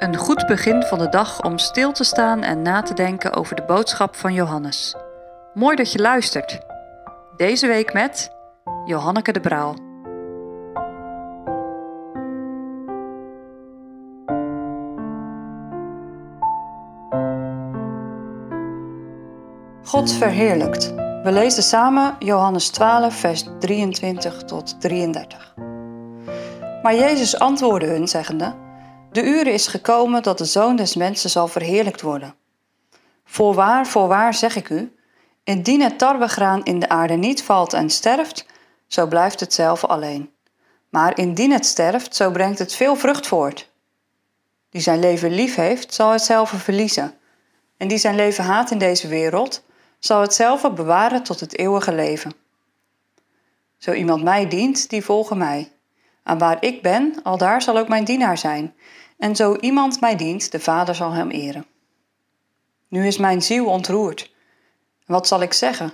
Een goed begin van de dag om stil te staan en na te denken over de boodschap van Johannes. Mooi dat je luistert. Deze week met Johanneke de Braal. God verheerlijkt. We lezen samen Johannes 12, vers 23 tot 33. Maar Jezus antwoordde hun, zeggende: De uur is gekomen dat de zoon des mensen zal verheerlijkt worden. Voorwaar, voorwaar zeg ik u: indien het tarwegraan in de aarde niet valt en sterft, zo blijft het zelf alleen. Maar indien het sterft, zo brengt het veel vrucht voort. Die zijn leven lief heeft, zal het zelf verliezen. En die zijn leven haat in deze wereld, zal het zelf bewaren tot het eeuwige leven. Zo iemand mij dient, die volgen mij. En waar ik ben, al daar zal ook mijn dienaar zijn. En zo iemand mij dient, de Vader zal hem eren. Nu is mijn ziel ontroerd. Wat zal ik zeggen?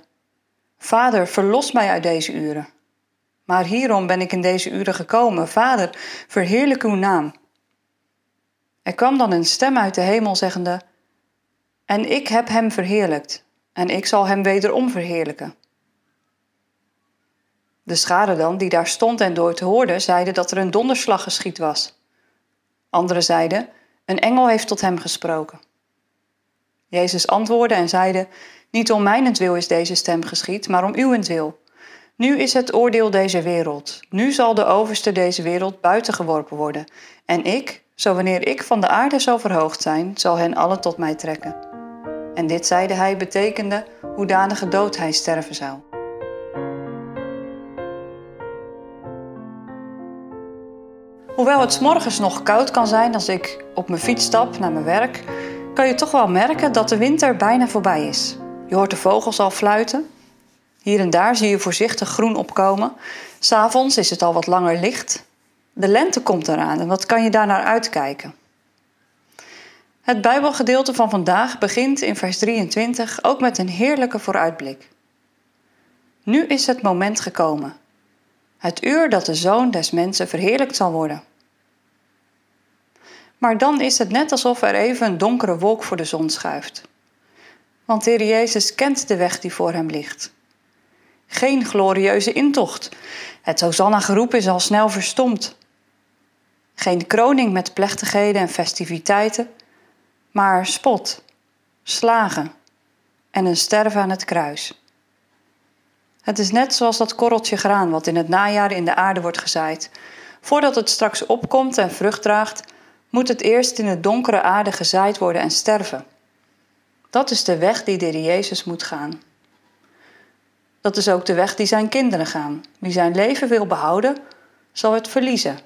Vader, verlos mij uit deze uren. Maar hierom ben ik in deze uren gekomen. Vader, verheerlijk uw naam. Er kwam dan een stem uit de hemel zeggende: En ik heb hem verheerlijkt, en ik zal hem wederom verheerlijken. De schade dan, die daar stond en door te hoorde, zeiden dat er een donderslag geschied was. Anderen zeiden: Een engel heeft tot hem gesproken. Jezus antwoordde en zeide: Niet om mijnentwil is deze stem geschied, maar om uwentwil. Nu is het oordeel deze wereld. Nu zal de overste deze wereld buitengeworpen worden. En ik, zo wanneer ik van de aarde zal verhoogd zijn, zal hen allen tot mij trekken. En dit zeide hij betekende hoedanige dood hij sterven zou. Hoewel het morgens nog koud kan zijn als ik op mijn fiets stap naar mijn werk, kan je toch wel merken dat de winter bijna voorbij is. Je hoort de vogels al fluiten. Hier en daar zie je voorzichtig groen opkomen. S'avonds is het al wat langer licht. De lente komt eraan en wat kan je daar naar uitkijken? Het Bijbelgedeelte van vandaag begint in vers 23 ook met een heerlijke vooruitblik. Nu is het moment gekomen. Het uur dat de zoon des mensen verheerlijkt zal worden. Maar dan is het net alsof er even een donkere wolk voor de zon schuift. Want Heer Jezus kent de weg die voor hem ligt. Geen glorieuze intocht. Het Hosanna-geroep is al snel verstomd. Geen kroning met plechtigheden en festiviteiten, maar spot, slagen en een sterven aan het kruis. Het is net zoals dat korreltje graan wat in het najaar in de aarde wordt gezaaid. Voordat het straks opkomt en vrucht draagt, moet het eerst in de donkere aarde gezaaid worden en sterven. Dat is de weg die de Jezus moet gaan. Dat is ook de weg die zijn kinderen gaan. Wie zijn leven wil behouden, zal het verliezen.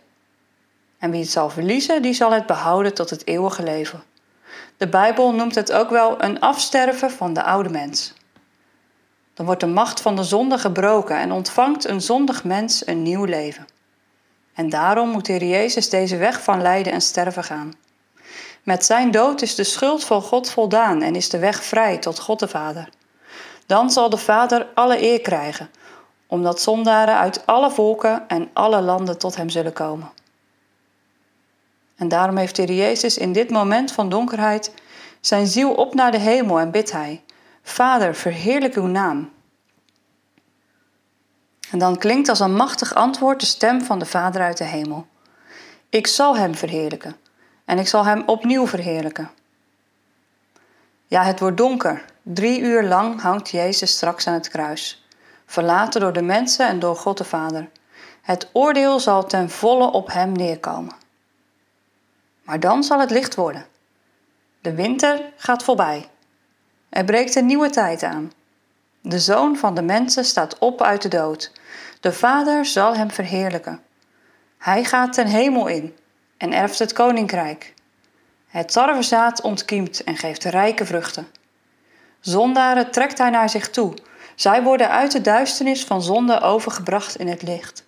En wie het zal verliezen, die zal het behouden tot het eeuwige leven. De Bijbel noemt het ook wel een afsterven van de oude mens. Dan wordt de macht van de zonde gebroken en ontvangt een zondig mens een nieuw leven. En daarom moet de Heer Jezus deze weg van lijden en sterven gaan. Met zijn dood is de schuld van God voldaan en is de weg vrij tot God de Vader. Dan zal de Vader alle eer krijgen, omdat zondaren uit alle volken en alle landen tot hem zullen komen. En daarom heeft de Heer Jezus in dit moment van donkerheid zijn ziel op naar de hemel en bidt hij: Vader, verheerlijk uw naam. En dan klinkt als een machtig antwoord de stem van de Vader uit de hemel. Ik zal hem verheerlijken en ik zal hem opnieuw verheerlijken. Ja, het wordt donker. Drie uur lang hangt Jezus straks aan het kruis, verlaten door de mensen en door God de Vader. Het oordeel zal ten volle op hem neerkomen. Maar dan zal het licht worden. De winter gaat voorbij. Er breekt een nieuwe tijd aan. De zoon van de mensen staat op uit de dood. De Vader zal hem verheerlijken. Hij gaat ten hemel in en erft het koninkrijk. Het tarwezaad ontkiemt en geeft rijke vruchten. Zondaren trekt hij naar zich toe. Zij worden uit de duisternis van zonde overgebracht in het licht.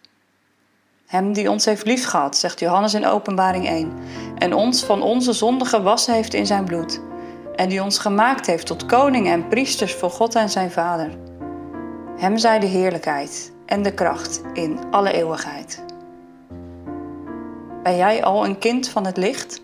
Hem die ons heeft liefgehad, zegt Johannes in Openbaring 1, en ons van onze zonde gewassen heeft in zijn bloed, en die ons gemaakt heeft tot koningen en priesters voor God en zijn Vader. Hem zij de heerlijkheid en de kracht in alle eeuwigheid. Ben jij al een kind van het licht?